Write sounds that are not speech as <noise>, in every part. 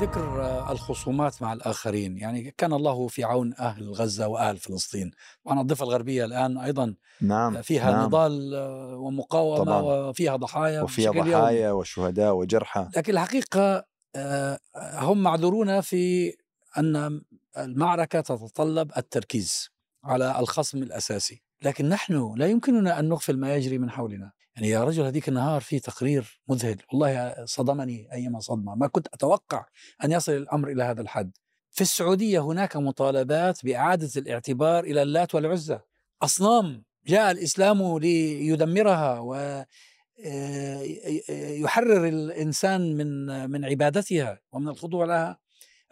ذكر الخصومات مع الآخرين يعني كان الله في عون أهل غزة وأهل فلسطين طبعا الضفة الغربية الآن أيضا نعم فيها نعم. نضال ومقاومة طبعاً. وفيها ضحايا وفيها. ضحايا وشهداء وجرحى لكن الحقيقة آه، هم معذورون في أن المعركة تتطلب التركيز على الخصم الأساسي لكن نحن لا يمكننا أن نغفل ما يجري من حولنا يعني يا رجل هذيك النهار في تقرير مذهل والله صدمني أيما صدمة. ما كنت أتوقع أن يصل الأمر إلى هذا الحد. في السعودية هناك مطالبات بإعادة الاعتبار إلى اللات والعزى. أصنام جاء الإسلام ليدمرها و آه، يحرر الإنسان من من عبادتها ومن الخضوع لها.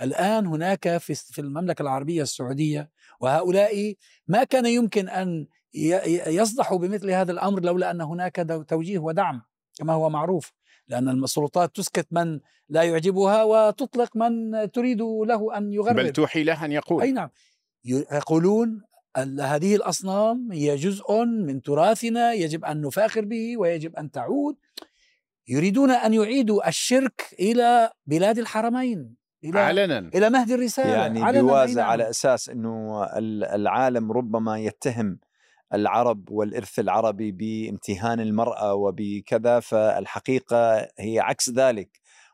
الآن هناك في في المملكة العربية السعودية وهؤلاء ما كان يمكن أن ي- يصدحوا بمثل هذا الأمر لولا أن هناك توجيه ودعم كما هو معروف لأن السلطات تسكت من لا يعجبها وتطلق من تريد له أن يغرب. بل توحي له أن يقول. أي نعم. يقولون ال- هذه الأصنام هي جزء من تراثنا يجب أن نفاخر به ويجب أن تعود. يريدون أن يعيدوا الشرك إلى بلاد الحرمين إلى علنا. إلى مهد الرسالة يعني علناً، أي بيوازى نعم. على أساس إنه ال- العالم ربما يتهم العرب والإرث العربي بامتهان المرأة وبكذا فالحقيقة هي عكس ذلك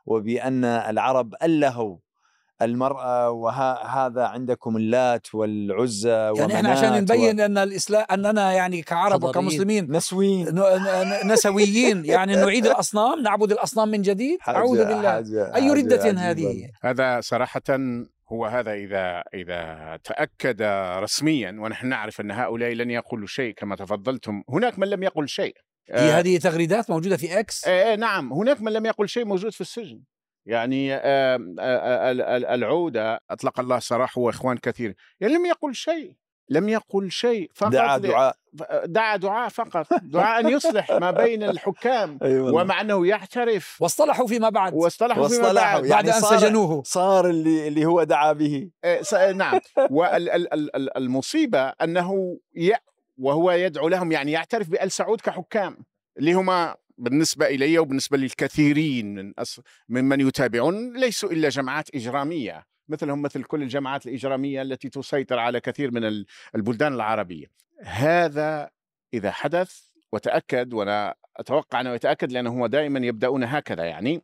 وبأن العرب ألهوا المرأة وهذا عندكم اللات والعزى يعني إحنا عشان نبين أن الاسلام أننا يعني كعرب. وكمسلمين نسوين ن- ن- نسويين. يعني نريد الأصنام نعبد الأصنام من جديد. أعوذ بالله. أي ردة هذه؟ هذا صراحة هو هذا إذا إذا تأكد رسميا ونحن نعرف أن هؤلاء لن يقولوا شيء كما تفضلتم هناك من لم يقل شيء. هي هذه تغريدات موجودة في إكس آه، آه، نعم هناك من لم يقل شيء موجود في السجن. يعني آه، آه، آه، ال- ال- العودة أطلق الله سراحه وإخوان كثير يعني لم يقل شيء. لم يقل شيء فقط دعا دعاء. دعا دعاء فقط. دعاء أن يصلح ما بين الحكام <laughs> والله ومع أنه يعترف. واصطلحوا فيما بعد. واصطلحوا فيما بعد. يعني بعد أن صار- سجنوه. صار اللي اللي هو دعا به. آه، آه، نعم. <laughs> والمصيبة أنه ي... وهو يدعو لهم يعني يعترف بآل سعود كحكام اللي هما بالنسبة إلي وبالنسبة للكثيرين من أص... ممن يتابعون ليسوا إلا جماعات إجرامية. مثلهم مثل كل الجماعات الإجرامية التي تسيطر على كثير من ال- البلدان العربية. هذا إذا حدث وتأكد وأنا أتوقع أنه يتأكد لأنه هو دائما يبدأون هكذا يعني.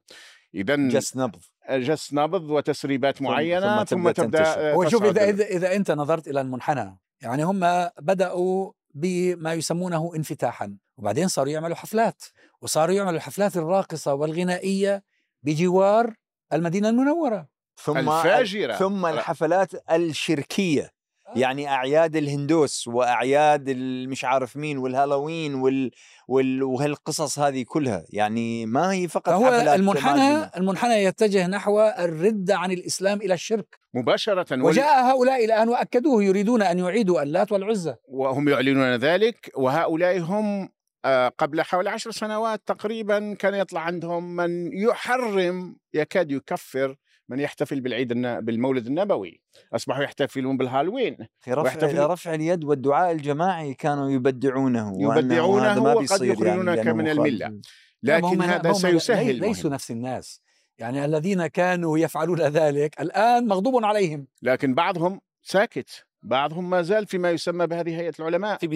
إذا جس نبض. جس نبض وتسريبات معينة ثم ثم, تبدأ تبدأ تنتشر. هو شوف تصعد اذا ال- اذا إذا أنت نظرت إلى المنحنى يعني هم بدأوا بما يسمونه انفتاحا وبعدين صاروا يعملوا حفلات وصاروا يعملوا الحفلات الراقصة والغنائية بجوار المدينة المنورة. ثم الفاجرة. ثم الحفلات الشركية. يعني أعياد الهندوس وأعياد المش عارف مين والهالوين وال, وال وهالقصص هذه كلها. يعني ما هي فقط حفلات المنحنى. المنحنى يتجه نحو الرده عن الإسلام إلى الشرك. مباشرة وال- وجاء هؤلاء الان وأكدوه يريدون أن يعيدوا اللات والعزى. وهم يعلنون ذلك وهؤلاء هم آه، قبل حوالي عشر سنوات تقريبا كان يطلع عندهم من يحرم يكاد يكفر من يحتفل بالعيد الن... بالمولد النبوي أصبحوا يحتفلون بالهالوين في رفع ويحتفل- رفع اليد والدعاء الجماعي كانوا يبدعونه يبدعونه وقد بيصير يخرجونك لأنه من. الملة. لكن هم- هذا هم سيسهل لي- ليسوا. نفس الناس يعني الذين كانوا يفعلون ذلك الآن مغضوب عليهم لكن بعضهم ساكت بعضهم ما زال فيما يسمى بهذه هيئة العلماء. في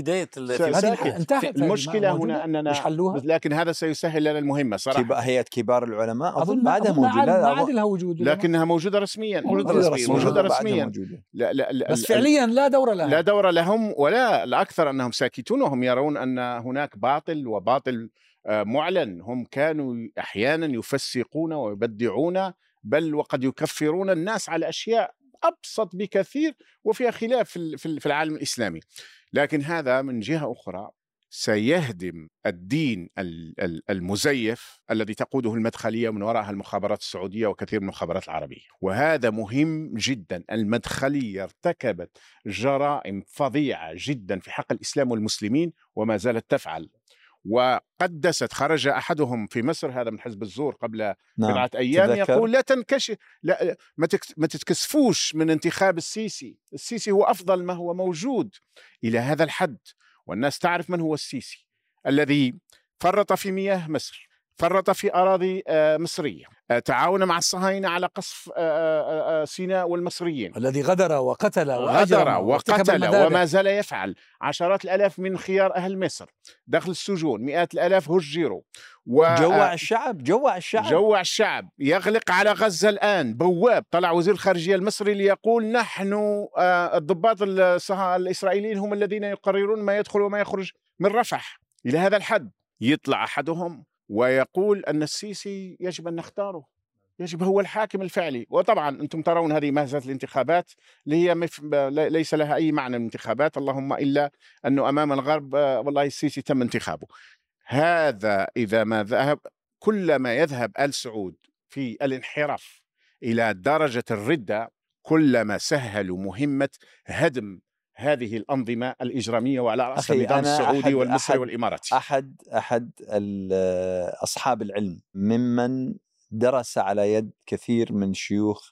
ساكت. هذه انتهت موجودة؟ هنا أننا مش حلوها؟ لكن هذا سيسهل لنا المهمة صراحة. كبا- هيئة كبار العلماء أظن ما- بعدها موجودة. عاد- ما لا عاد لها وجود لكنها موجودة رسميا. موجودة موجودة رسمياً. موجودة بعدها رسميا. موجودة. لا لا لا بس فعليا لا دور لها. لا دور لهم ولا الأكثر أنهم ساكتون. وهم يرون أن هناك باطل وباطل آه، معلن. هم كانوا أحيانا يفسقون ويبدعون بل وقد يكفرون الناس على أشياء أبسط بكثير وفيها خلاف في ال- في ال- في العالم الإسلامي. لكن هذا من جهة أخرى سيهدم الدين ال- ال- المزيف الذي تقوده المدخلية ومن وراءها المخابرات السعودية وكثير من المخابرات العربية، وهذا مهم جدا، المدخلية ارتكبت جرائم فظيعة جدا في حق الإسلام والمسلمين وما زالت تفعل. وقدست خرج أحدهم في مصر هذا من حزب الزور قبل نعم بضعه أيام تذكر. يقول لا تنكشف لا ما تك- ما تتكسفوش من انتخاب السيسي، السيسي هو أفضل ما هو موجود إلى هذا الحد، والناس تعرف من هو السيسي الذي فرط في مياه مصر، فرط في أراضي آه، مصرية، تعاون مع الصهاينة على قصف آه، سيناء والمصريين. الذي غدر وقتل غدر وقتل وما زال يفعل. عشرات الآلاف من خيار أهل مصر داخل السجون مئات الآلاف هجروا و... جوع الشعب جوع الشعب. جوع الشعب. يغلق على غزة الآن. بواب طلع وزير الخارجية المصري ليقول نحن الضباط الإسرائيليين هم الذين يقررون ما يدخل وما يخرج من رفح. إلى هذا الحد يطلع أحدهم ويقول أن السيسي يجب أن نختاره. يجب هو الحاكم الفعلي. وطبعا أنتم ترون هذه مهزة الانتخابات اللي هي مف... ليس لها أي معنى الانتخابات. اللهم إلا أنه أمام الغرب آه، والله السيسي تم انتخابه. هذا إذا ما ذهب كلما يذهب آل سعود في الانحراف إلى درجة الردة كلما سهلوا مهمة هدم هذه الأنظمة الإجرامية وعلى رأس النظام السعودي أحد والمصري أحد والإماراتي. أحد أحد أصحاب العلم ممن درس على يد كثير من شيوخ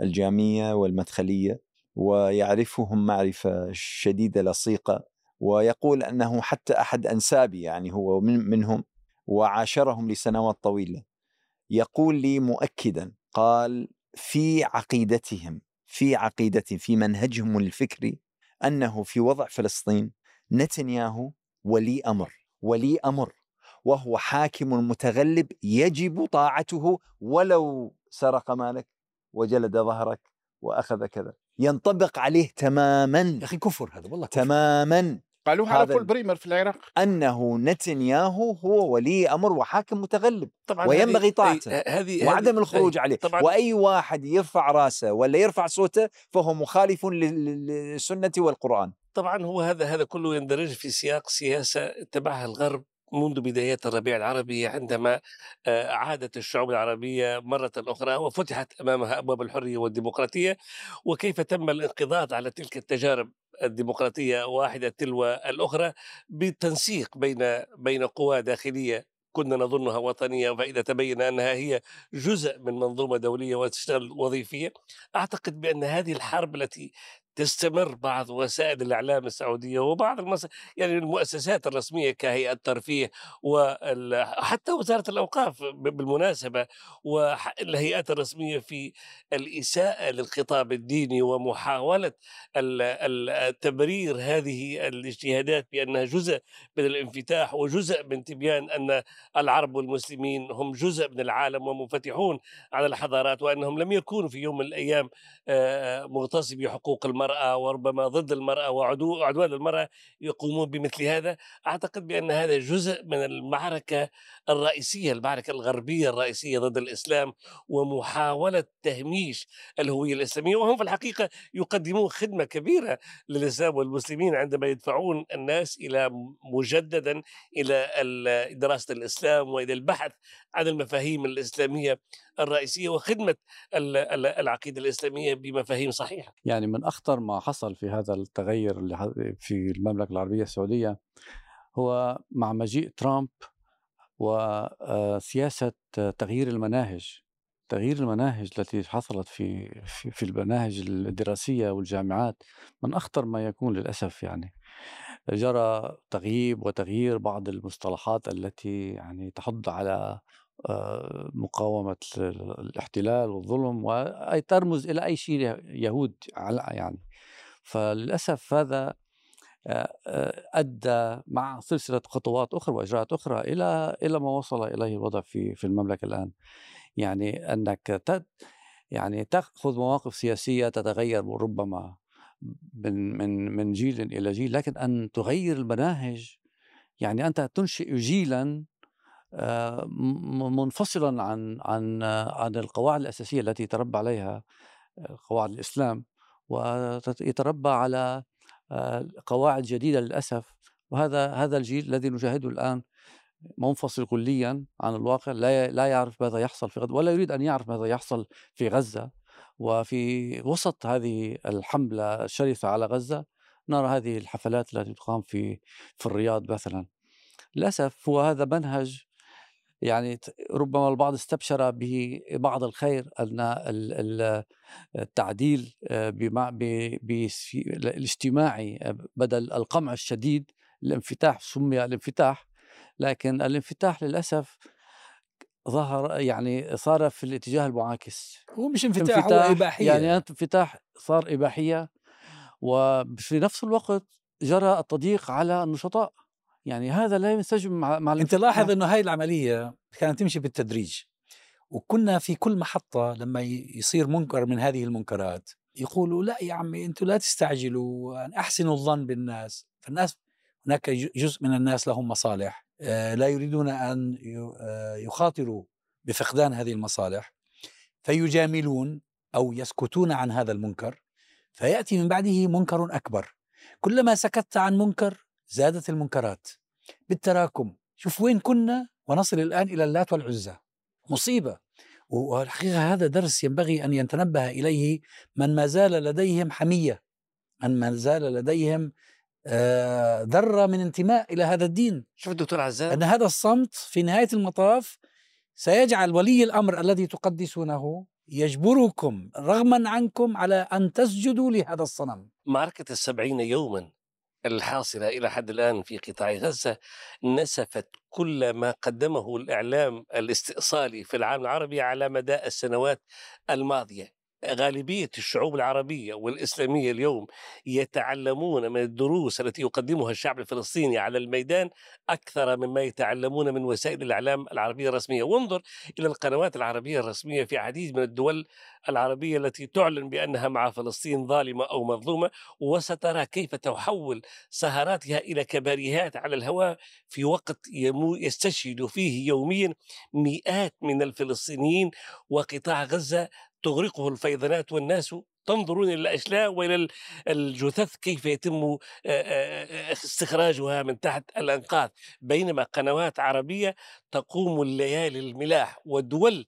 الجامية والمدخلية ويعرفهم معرفة شديدة لصيقة ويقول أنه حتى أحد أنسابي يعني هو من منهم وعاشرهم لسنوات طويلة. يقول لي مؤكدا قال في عقيدتهم في عقيدتهم في منهجهم الفكري أنه في وضع فلسطين نتنياهو ولي أمر ولي أمر وهو حاكم متغلب يجب طاعته ولو سرق مالك وجلد ظهرك وأخذ كذا. ينطبق عليه تماما. يا أخي كفر هذا والله كفر. تماما. قالوها على بول بريمر في العراق. أنه نتنياهو هو ولي أمر وحاكم متغلب طبعا وينبغي طاعته هذه وعدم الخروج عليه. طبعا. وأي واحد يرفع رأسه ولا يرفع صوته فهو مخالف للسنة والقرآن. طبعا هو هذا هذا كله يندرج في سياق سياسة اتبعها الغرب منذ بدايات الربيع العربي عندما آه، عادت الشعوب العربية مرة أخرى وفتحت أمامها أبواب الحرية والديمقراطية وكيف تم الانقضاض على تلك التجارب. الديمقراطية واحدة تلو الأخرى بالتنسيق بين بين قوى داخلية كنا نظنها وطنية فإذا تبين أنها هي جزء من منظومة دولية وتشتغل وظيفية أعتقد بأن هذه الحرب التي تستمر بعض وسائل الإعلام السعودية وبعض المس... يعني المؤسسات الرسمية كهيئة الترفيه وحتى وزارة الأوقاف بالمناسبة والهيئات الرسمية في الإساءة للخطاب الديني ومحاولة التبرير هذه الاجتهادات بأنها جزء من الانفتاح وجزء من تبيان أن العرب والمسلمين هم جزء من العالم ومنفتحون على الحضارات وأنهم لم يكونوا في يوم من الأيام مغتصبي حقوق المرأة. المرأة وربما ضد المرأة وعدوان المرأة يقومون بمثل هذا أعتقد بأن هذا جزء من المعركة الرئيسية المعركة الغربية الرئيسية ضد الإسلام ومحاولة تهميش الهوية الإسلامية. وهم في الحقيقة يقدمون خدمة كبيرة للإسلام والمسلمين عندما يدفعون الناس إلى مجددا إلى دراسة الإسلام وإلى البحث عن المفاهيم الإسلامية الرئيسية وخدمة العقيدة الإسلامية بمفاهيم صحيحة. يعني من أخطر ما حصل في هذا التغير في المملكة العربية السعودية هو مع مجيء ترامب وسياسة تغيير المناهج. تغيير المناهج التي حصلت في في, المناهج الدراسية والجامعات من أخطر ما يكون للأسف يعني. جرى تغييب وتغيير بعض المصطلحات التي يعني تحض على آه، مقاومة الاحتلال والظلم وأي ترمز إلى أي شيء يهود يعني. فللأسف هذا آه، آه، أدى مع سلسلة خطوات أخرى وإجراءات أخرى إلى إلى ما وصل إليه الوضع في في المملكة الآن. يعني أنك يعني تأخذ مواقف سياسية تتغير ربما من من من جيل إلى جيل لكن أن تغير المناهج يعني أنت تنشئ جيلا آه، منفصلا عن عن عن القواعد الأساسية التي تربى عليها آه، قواعد الإسلام ويتربى على آه، قواعد جديدة للأسف. وهذا هذا الجيل الذي نشاهده الآن منفصل كليا عن الواقع لا لا يعرف ماذا يحصل في غزة ولا يريد أن يعرف ماذا يحصل في غزة. وفي وسط هذه الحملة الشرسة على غزة نرى هذه الحفلات التي تقام في في الرياض مثلا. للأسف هو هذا منهج يعني ربما البعض استبشر ببعض الخير أن التعديل آه، الاجتماعي آه، بدل القمع الشديد الانفتاح سمي الانفتاح لكن الانفتاح للأسف ظهر يعني صار في الاتجاه المعاكس هو مش انفتاح, هو إباحية. يعني انفتاح صار إباحية وفي نفس الوقت جرى التضييق على النشطاء. يعني هذا لا ينسجم مع, مع أنت لاحظ إنه هاي العملية كانت تمشي بالتدريج وكنا في كل محطة لما يصير منكر من هذه المنكرات يقولوا لا يا عمي أنتم لا تستعجلوا أحسنوا الظن بالناس. فالناس هناك جزء من الناس لهم مصالح. آه، لا يريدون أن آه، يخاطروا بفقدان هذه المصالح فيجاملون أو يسكتون عن هذا المنكر فيأتي من بعده منكر أكبر. كلما سكت عن منكر زادت المنكرات. بالتراكم. شوف وين كنا ونصل الآن إلى اللات والعزى. مصيبة. والحقيقة هذا درس ينبغي أن يتنبه إليه من ما زال لديهم حمية. من ما زال لديهم آه، ذرة من انتماء إلى هذا الدين. شوف دكتور عزام. أن هذا الصمت في نهاية المطاف سيجعل ولي الأمر الذي تقدسونه يجبركم رغما عنكم على أن تسجدوا لهذا الصنم. معركه السبعين يوما. الحاصلة إلى حد الآن في قطاع غزة نسفت كل ما قدمه الإعلام الاستئصالي في العالم العربي على مدى السنوات الماضية. غالبية الشعوب العربية والإسلامية اليوم يتعلمون من الدروس التي يقدمها الشعب الفلسطيني على الميدان أكثر مما يتعلمون من وسائل الإعلام العربية الرسمية. وانظر إلى القنوات العربية الرسمية في عديد من الدول العربية التي تعلن بأنها مع فلسطين ظالمة أو مظلومة وسترى كيف تحول سهراتها إلى كباريهات على الهواء في وقت يستشهد فيه يوميا مئات من الفلسطينيين وقطاع غزة تغرقه الفيضانات والناس تنظرون إلى الأشلاء وإلى الجثث كيف يتم استخراجها من تحت الأنقاض. بينما قنوات عربية تقوم الليالي الملاح ودول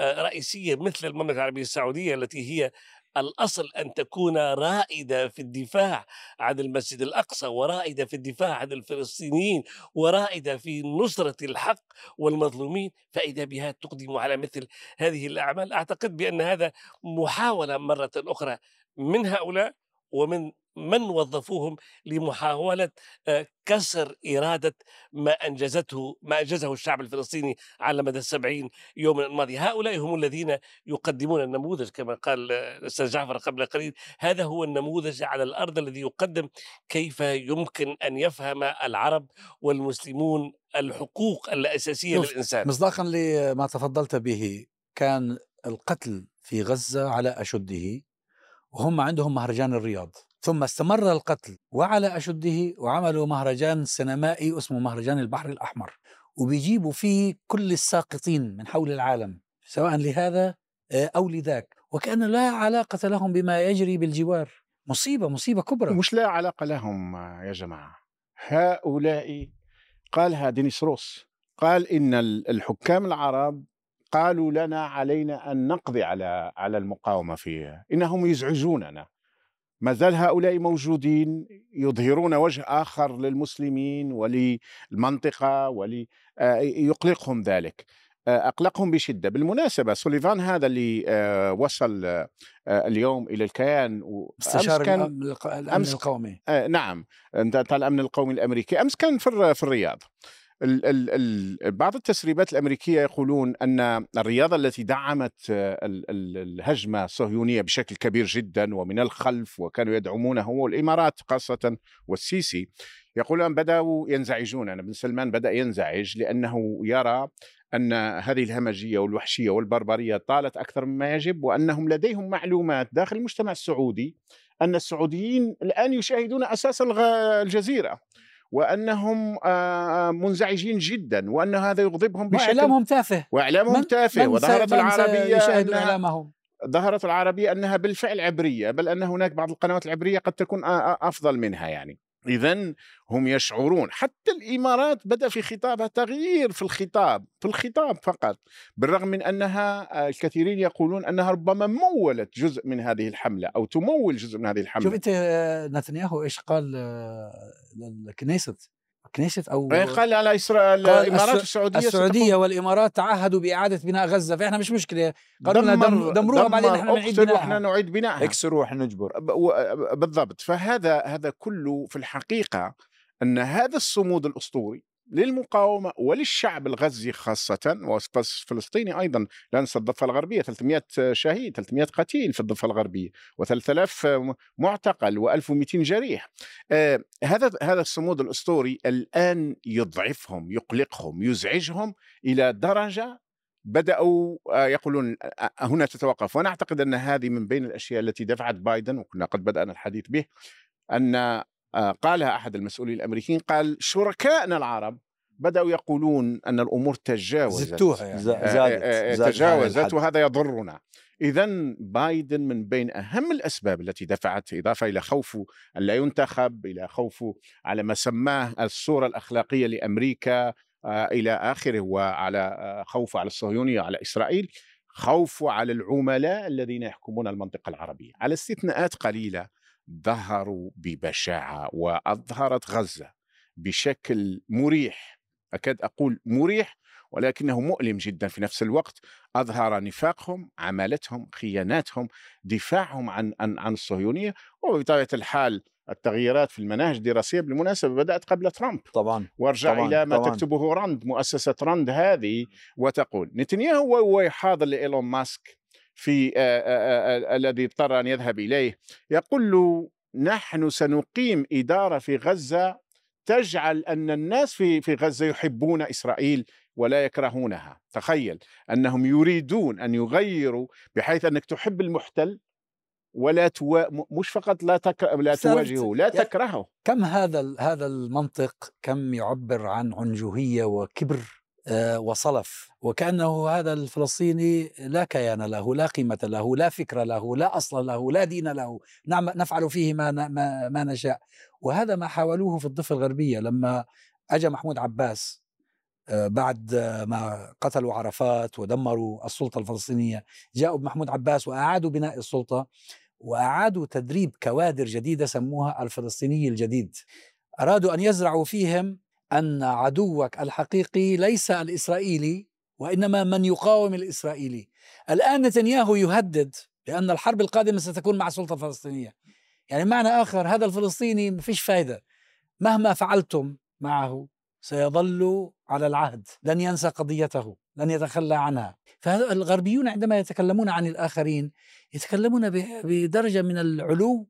رئيسية مثل المملكة العربية السعودية التي هي الأصل أن تكون رائدة في الدفاع عن المسجد الأقصى ورائدة في الدفاع عن الفلسطينيين ورائدة في نصرة الحق والمظلومين. فإذا بها تقدم على مثل هذه الأعمال أعتقد بأن هذا محاولة مرة أخرى من هؤلاء ومن من وظفوهم لمحاولة آه، كسر إرادة ما أنجزته ما أنجزه الشعب الفلسطيني على مدى السبعين يوما الماضية هؤلاء هم الذين يقدمون النموذج كما قال الأستاذ جعفر قبل قليل. هذا هو النموذج على الأرض الذي يقدم كيف يمكن أن يفهم العرب والمسلمون الحقوق الأساسية للإنسان. مصداقا لما تفضلت به كان القتل في غزة على أشده وهم عندهم مهرجان الرياض. ثم استمر القتل وعلى أشده وعملوا مهرجان سينمائي اسمه مهرجان البحر الأحمر وبيجيبوا فيه كل الساقطين من حول العالم سواء لهذا آه، أو لذاك وكأن لا علاقة لهم بما يجري بالجوار. مصيبة مصيبة كبرى. مش لا علاقة لهم يا جماعة. هؤلاء قالها دينيس روس قال إن الحكام العرب قالوا لنا علينا أن نقضي على على المقاومة فيها إنهم يزعجوننا. ما زال هؤلاء موجودين يظهرون وجه آخر للمسلمين وللمنطقة وليقلقهم آه، ذلك. آه، أقلقهم بشدة. بالمناسبة سوليفان هذا اللي آه، وصل اليوم إلى الكيان مستشار كان الأمن القومي. نعم. الأمن القومي الأمريكي. أمس كان في الرياض. بعض التسريبات الأمريكية يقولون أن الرياضة التي دعمت ال الهجمة الصهيونية بشكل كبير جدا ومن الخلف وكانوا يدعمونه والإمارات خاصة والسيسي يقولون بدأوا ينزعجون. أنا بن سلمان بدأ ينزعج لأنه يرى أن هذه الهمجية والوحشية والبربرية طالت أكثر مما يجب وأنهم لديهم معلومات داخل المجتمع السعودي أن السعوديين الآن يشاهدون أساسا الجزيرة. وأنهم منزعجين جدا وأن هذا يغضبهم بشكل وإعلامهم تافه. وإعلامهم تافه وظهرت العربية إعلامهم؟ ظهرت العربية أنها بالفعل عبرية بل أن هناك بعض القنوات العبرية قد تكون أفضل منها يعني. إذا هم يشعرون. حتى الإمارات بدأ في خطابها تغيير في الخطاب في الخطاب فقط بالرغم من أنها الكثيرين يقولون أنها ربما مولت جزء من هذه الحملة أو تمول جزء من هذه الحملة. شوف أنت نتنياهو إيش قال للكنيست كنيست أو إيه، قال على إسرائيل الإمارات والسعوديه السعودية والإمارات تعهدوا بإعادة بناء غزة فإحنا مش مشكلة. قالوا لنا دمر دمروها بعدين إحنا نعيد بناءها. إحنا نعيد بناءها. اكسروا إحنا نجبر. بالضبط. فهذا هذا كله في الحقيقة أن هذا الصمود الأسطوري للمقاومة وللشعب الغزي خاصة وفلسطيني أيضا لا ننسى الضفة الغربية 300 شهيد 300 قتيل في الضفة الغربية و3000 معتقل و1200 جريح. آه هذا هذا الصمود الأسطوري الآن يضعفهم يقلقهم يزعجهم إلى درجة بدأوا آه، يقولون آه، هنا تتوقف. وأنا أعتقد أن هذه من بين الأشياء التي دفعت بايدن وكنا قد بدأنا الحديث به أن آه، قالها أحد المسؤولين الأمريكيين قال شركائنا العرب بدأوا يقولون أن الأمور تجاوزت. زدتوها يعني. آه، زادت, آه، زادت تجاوزت وهذا يضرنا. اذا بايدن من بين أهم الأسباب التي دفعت إضافة إلى خوفه ان لا ينتخب إلى خوفه على ما سماه الصورة الأخلاقية لأمريكا إلى آخره وعلى خوفه على الصهيونية وعلى إسرائيل خوفه على العملاء الذين يحكمون المنطقة العربية. على استثناءات قليلة ظهروا ببشاعة وأظهرت غزة بشكل مريح. أكاد أقول مريح ولكنه مؤلم جدا في نفس الوقت. أظهر نفاقهم عمالتهم خياناتهم دفاعهم عن عن عن الصهيونية وبطبيعة الحال التغييرات في المناهج الدراسية بالمناسبة بدأت قبل ترامب. طبعا وأرجع طبعاً إلى ما طبعاً. تكتبه راند مؤسسة راند هذه وتقول نتنياهو وهو يحاضر لإيلون ماسك. في الذي اضطر أن يذهب إليه. يقول له نحن سنقيم إدارة في غزة تجعل أن الناس في في غزة يحبون إسرائيل ولا يكرهونها. تخيل أنهم يريدون أن يغيروا بحيث أنك تحب المحتل ولا توا... م- مش فقط لا تك... لا تواجهه لا تكرهه. كم هذا هذا المنطق كم يعبر عن عنجهية وكبر وصلف. وكأنه هذا الفلسطيني لا كيان له لا قيمة له لا فكر له لا أصل له لا دين له. نعم نفعل فيه ما ما, ما نشاء. وهذا ما حاولوه في الضفة الغربية لما اجى محمود عباس آه، بعد آه، ما قتلوا عرفات ودمروا السلطة الفلسطينية جاءوا بمحمود عباس وأعادوا بناء السلطة وأعادوا تدريب كوادر جديدة سموها الفلسطيني الجديد. أرادوا أن يزرعوا فيهم أن عدوك الحقيقي ليس الإسرائيلي وإنما من يقاوم الإسرائيلي. الآن نتنياهو يهدد بأن الحرب القادمة ستكون مع السلطة الفلسطينية. يعني معنى آخر هذا الفلسطيني ما فيش فايدة. مهما فعلتم معه سيظل على العهد. لن ينسى قضيته لن يتخلى عنها. فالغربيون عندما يتكلمون عن الآخرين يتكلمون بدرجة من العلو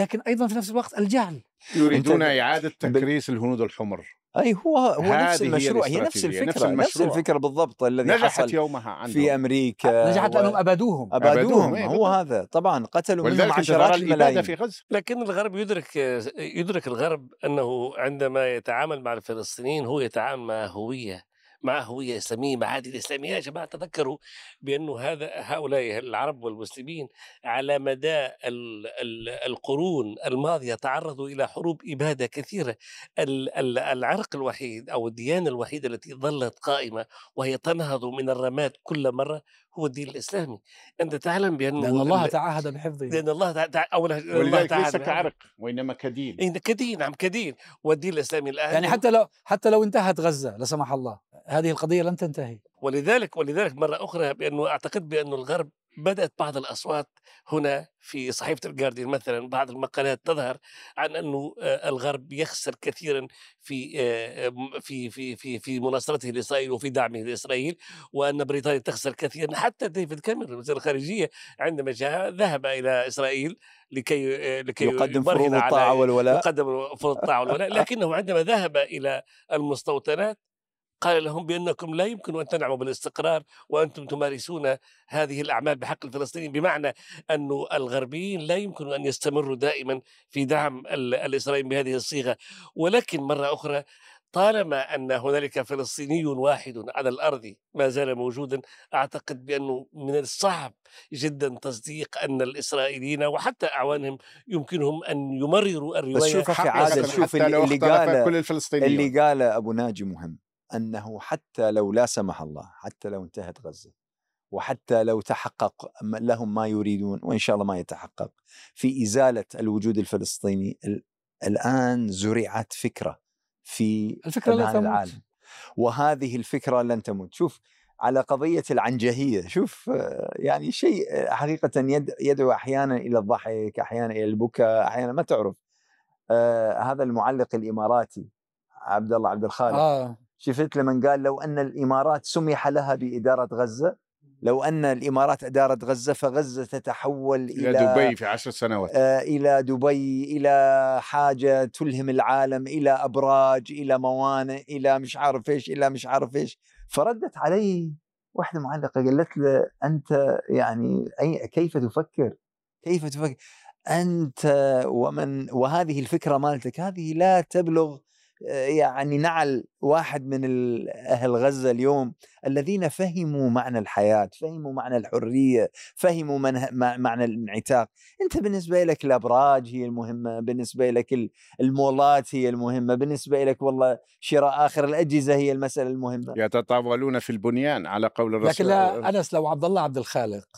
لكن أيضا في نفس الوقت الجهل. يريدون إعادة تكريس الهنود الحمر. أي هو هو نفس هذه هي المشروع هي نفس نفس الفكرة نفس, المشروع. الفكرة بالضبط الذي نجحت حصل يومها عندهم. في أمريكا نجحت و- لأنهم أبادوهم. أبادوهم. أبادوهم، إيه هو. هذا. طبعا قتلوا منهم عشرات الملايين. في غزة. لكن الغرب يدرك يدرك الغرب أنه عندما يتعامل مع الفلسطينيين هو يتعامل مع هوية. مع هويه اسلاميه معادن اسلاميه يا جماعة تذكروا بأنه هذا هؤلاء العرب والمسلمين على مدى ال- ال- القرون الماضية تعرضوا إلى حروب إبادة كثيرة. ال- ال- العرق الوحيد أو الديانة الوحيدة التي ظلت قائمة وهي تنهض من الرماد كل مرة هو الدين الإسلامي. أنت تعلم بانه لأن الله ال- تعهد بحفظه. لأن الله تع... تع... اولا الله ولذلك ليس كعرق وإنما كدين. إيه كدين نعم كدين. والدين الإسلامي الآن يعني حتى لو حتى لو انتهت غزة لا سمح الله. هذه القضية لن تنتهي. ولذلك ولذلك مرة أخرى بأنه أعتقد بانه الغرب بدأت بعض الأصوات هنا في صحيفة الجارديان مثلا بعض المقالات تظهر عن أنه آه، الغرب يخسر كثيرا في آه، في في في في مناصرته لإسرائيل وفي دعمه لإسرائيل وأن بريطانيا تخسر كثيرا. حتى ديفيد كاميرون وزير الخارجية عندما جاء ذهب إلى إسرائيل لكي آه، لكي يقدم فروض الطاعة والولاء. يقدم فرض الطاعة والولاء لكنه عندما ذهب إلى المستوطنات قال لهم بأنكم لا يمكن أن تنعموا بالاستقرار وأنتم تمارسون هذه الأعمال بحق الفلسطينيين بمعنى أن الغربيين لا يمكن أن يستمروا دائما في دعم ال- الإسرائيليين بهذه الصيغة. ولكن مرة أخرى طالما أن هنالك فلسطيني واحد على الأرض ما زال موجودا أعتقد بأنه من الصعب جدا تصديق أن الإسرائيليين وحتى أعوانهم يمكنهم أن يمرروا الرواية شوف أخي حقيقة عادل، شوف اللي قاله- كل الفلسطينيين اللي قاله أبو ناجي مهم. أنه حتى لو لا سمح الله حتى لو انتهت غزة وحتى لو تحقق لهم ما يريدون وإن شاء الله ما يتحقق في إزالة الوجود الفلسطيني ال- الآن زرعت فكرة في الفكرة أذهان تموت. العالم. وهذه الفكرة لن تموت. شوف على قضية العنجهية شوف آه، يعني شيء آه، حقيقة يد- يدعو أحيانا إلى الضحك أحيانا إلى البكاء أحيانا ما تعرف. آه، هذا المعلق الإماراتي عبد الله عبد الخالق. آه. شفت لما قال لو أن الإمارات سمح لها بإدارة غزة لو أن الإمارات أدارت غزة فغزة تتحول إلى إلى دبي في عشر سنوات آه، إلى دبي إلى حاجة تلهم العالم إلى أبراج إلى موانئ إلى مش عارف إيش إلى مش عارف إيش فردت علي واحدة معلقة قالت له أنت يعني أي كيف تفكر؟ كيف تفكر؟ أنت ومن وهذه الفكرة مالتك هذه لا تبلغ يعني نعل واحد من أهل غزة اليوم الذين فهموا معنى الحياة، فهموا معنى الحرية، فهموا مع- معنى الانعتاق، أنت بالنسبة لك الأبراج هي المهمة، بالنسبة لك ال- المولات هي المهمة، بالنسبة لك والله شراء آخر الأجهزة هي المسألة المهمة. يتطاولون في البنيان على قول الرسول لكن لا أنس لو عبد الله عبد الخالق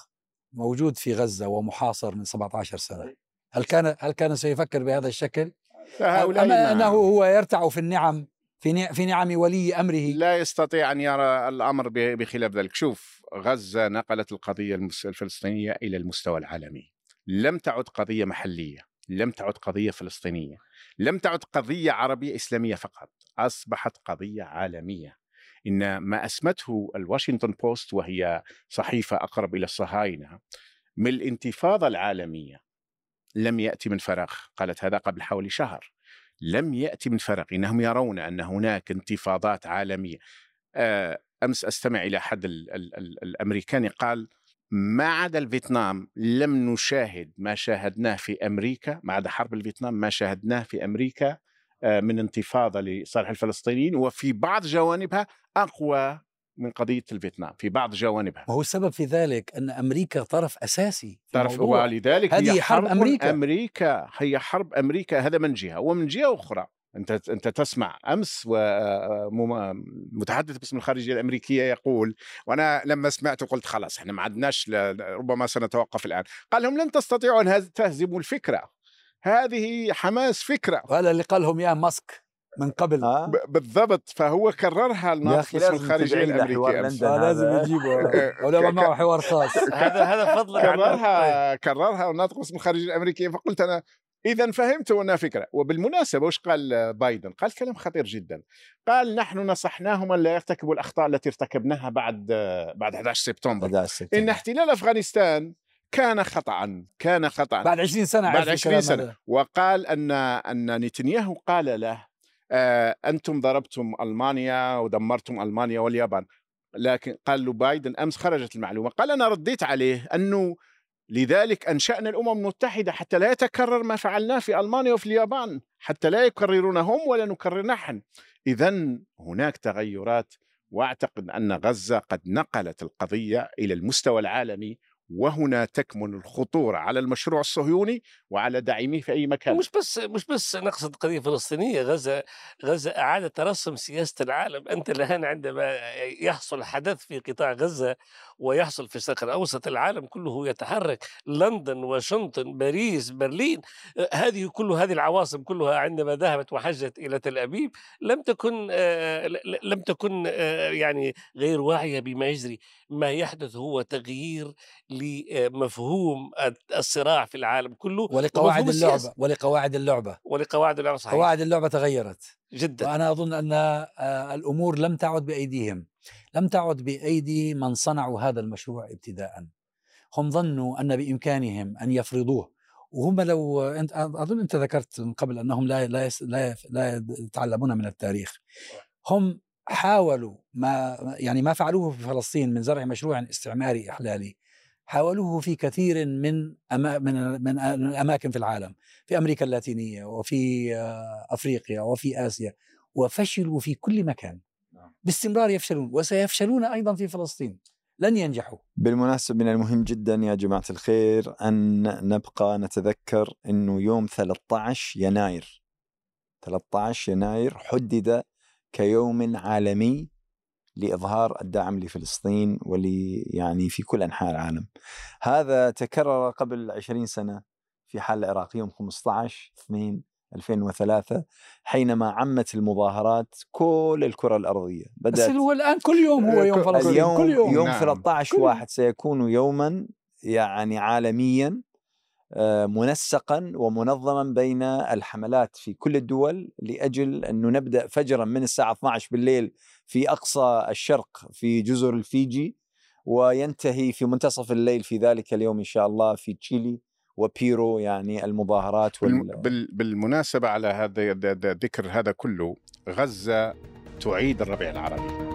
موجود في غزة ومحاصر من 17 سنة هل كان هل كان سيفكر بهذا الشكل؟ هؤلاء أما ما- أنه هو يرتع في النعم في نع- في نعم ولي أمره. لا يستطيع أن يرى الأمر ب- بخلاف ذلك. شوف غزة نقلت القضية المس- الفلسطينية إلى المستوى العالمي. لم تعد قضية محلية لم تعد قضية فلسطينية لم تعد قضية عربية إسلامية فقط. أصبحت قضية عالمية. إن ما أسمته الواشنطن بوست وهي صحيفة أقرب إلى الصهاينة من الانتفاضة العالمية لم ياتي من فراغ. قالت هذا قبل حوالي شهر. لم ياتي من فراغ. إنهم يرون أن هناك انتفاضات عالمية. آه، أمس أستمع إلى احد ال ال ال الأمريكاني قال ما عدا الفيتنام لم نشاهد ما شاهدناه في أمريكا ما عدا حرب الفيتنام ما شاهدناه في أمريكا آه، من انتفاضة لصالح الفلسطينيين وفي بعض جوانبها أقوى من قضية الفيتنام في بعض جوانبها. وهو السبب في ذلك أن أمريكا طرف أساسي الموضوع. ولذلك هذه هي حرب أمريكا. أمريكا هي حرب أمريكا هذا من جهة ومن جهة أخرى. أنت أنت تسمع أمس ومتحدث باسم الخارجية الأمريكية يقول وأنا لما سمعته قلت خلاص إحنا ما عدناش ربما سنتوقف الآن. قال لهم لن تستطيعوا ان هز- تهزموا الفكرة. هذه حماس فكرة. وهذا اللي قالهم يا ماسك. من قبل آه؟ ب- بالضبط فهو كررها الناطق لازم الخارجيه الأمريكية. لندن آه لازم هذا. يجيبوا <laughs> ولا معه حوار خاص <laughs> هذا هذا فضلا عن كررها كررها الناطق باسم الخارجيه الأمريكية فقلت أنا إذا فهمت أنها فكرة وبالمناسبة وش قال بايدن؟ قال كلام خطير جدا قال نحن نصحناهم ان لا يرتكبوا الأخطاء التي ارتكبناها بعد بعد 11 سبتمبر بدأ السبتمبر. إن احتلال أفغانستان كان خطا كان خطا بعد 20 سنة بعد عرف 20 الكلام سنة. هذا. وقال أن أن نتنياهو قال له آه أنتم ضربتم ألمانيا ودمرتم ألمانيا واليابان. لكن قال له بايدن أمس خرجت المعلومة قال أنا رديت عليه أنه لذلك أنشأنا الأمم المتحدة حتى لا يتكرر ما فعلناه في ألمانيا وفي اليابان حتى لا يكررون هم ولا نكرر نحن. اذا هناك تغيرات وأعتقد أن غزة قد نقلت القضية إلى المستوى العالمي وهنا تكمن الخطورة على المشروع الصهيوني وعلى داعميه في أي مكان. مش بس مش بس نقصد قضية فلسطينية غزة غزة اعادت ترسم سياسة العالم. أنت الآن عندما يحصل حدث في قطاع غزة ويحصل في الشرق الاوسط العالم كله يتحرك لندن واشنطن باريس برلين هذه كل هذه العواصم كلها عندما ذهبت وحجت إلى تل أبيب لم تكن لم تكن يعني غير واعية بما يجري. ما يحدث هو تغيير لمفهوم الصراع في العالم كله ولقواعد ومفهوم السياسة. ولقواعد اللعبة. ولقواعد اللعبة صحيح. قواعد اللعبة تغيرت. جدا. وأنا أظن أن آه، الأمور لم تعد بأيديهم. لم تعد بأيدي من صنعوا هذا المشروع ابتداء. هم ظنوا أن بإمكانهم أن يفرضوه. وهم لو أنت أظن أنت ذكرت من قبل أنهم لا لا لا لا يتعلمون من التاريخ. هم حاولوا ما يعني ما فعلوه في فلسطين من زرع مشروع استعماري إحلالي. حاولوه في كثير من أما من من الأماكن في العالم في أمريكا اللاتينية وفي آه، أفريقيا وفي آسيا وفشلوا في كل مكان. باستمرار يفشلون وسيفشلون أيضا في فلسطين. لن ينجحوا. بالمناسبة من المهم جدا يا جماعة الخير أن نبقى نتذكر أنه يوم 13 يناير. 13 يناير حدد كيوم عالمي لإظهار الدعم لفلسطين ولي يعني في كل أنحاء العالم هذا تكرر قبل 20 سنة في حال العراق يوم 15 2 2003 حينما عمت المظاهرات كل الكرة الأرضية بس بدأت هو الآن كل يوم هو يوم فلسطين اليوم كل يوم يوم نعم. 13 كل يوم. واحد سيكون يوما يعني عالميا منسقا ومنظما بين الحملات في كل الدول لأجل انه نبدأ فجرا من الساعة 12 بالليل في أقصى الشرق في جزر الفيجي وينتهي في منتصف الليل في ذلك اليوم إن شاء الله في تشيلي وبيرو يعني المظاهرات وال... بالمناسبة على هذا ذكر هذا كله غزة تعيد الربيع العربي.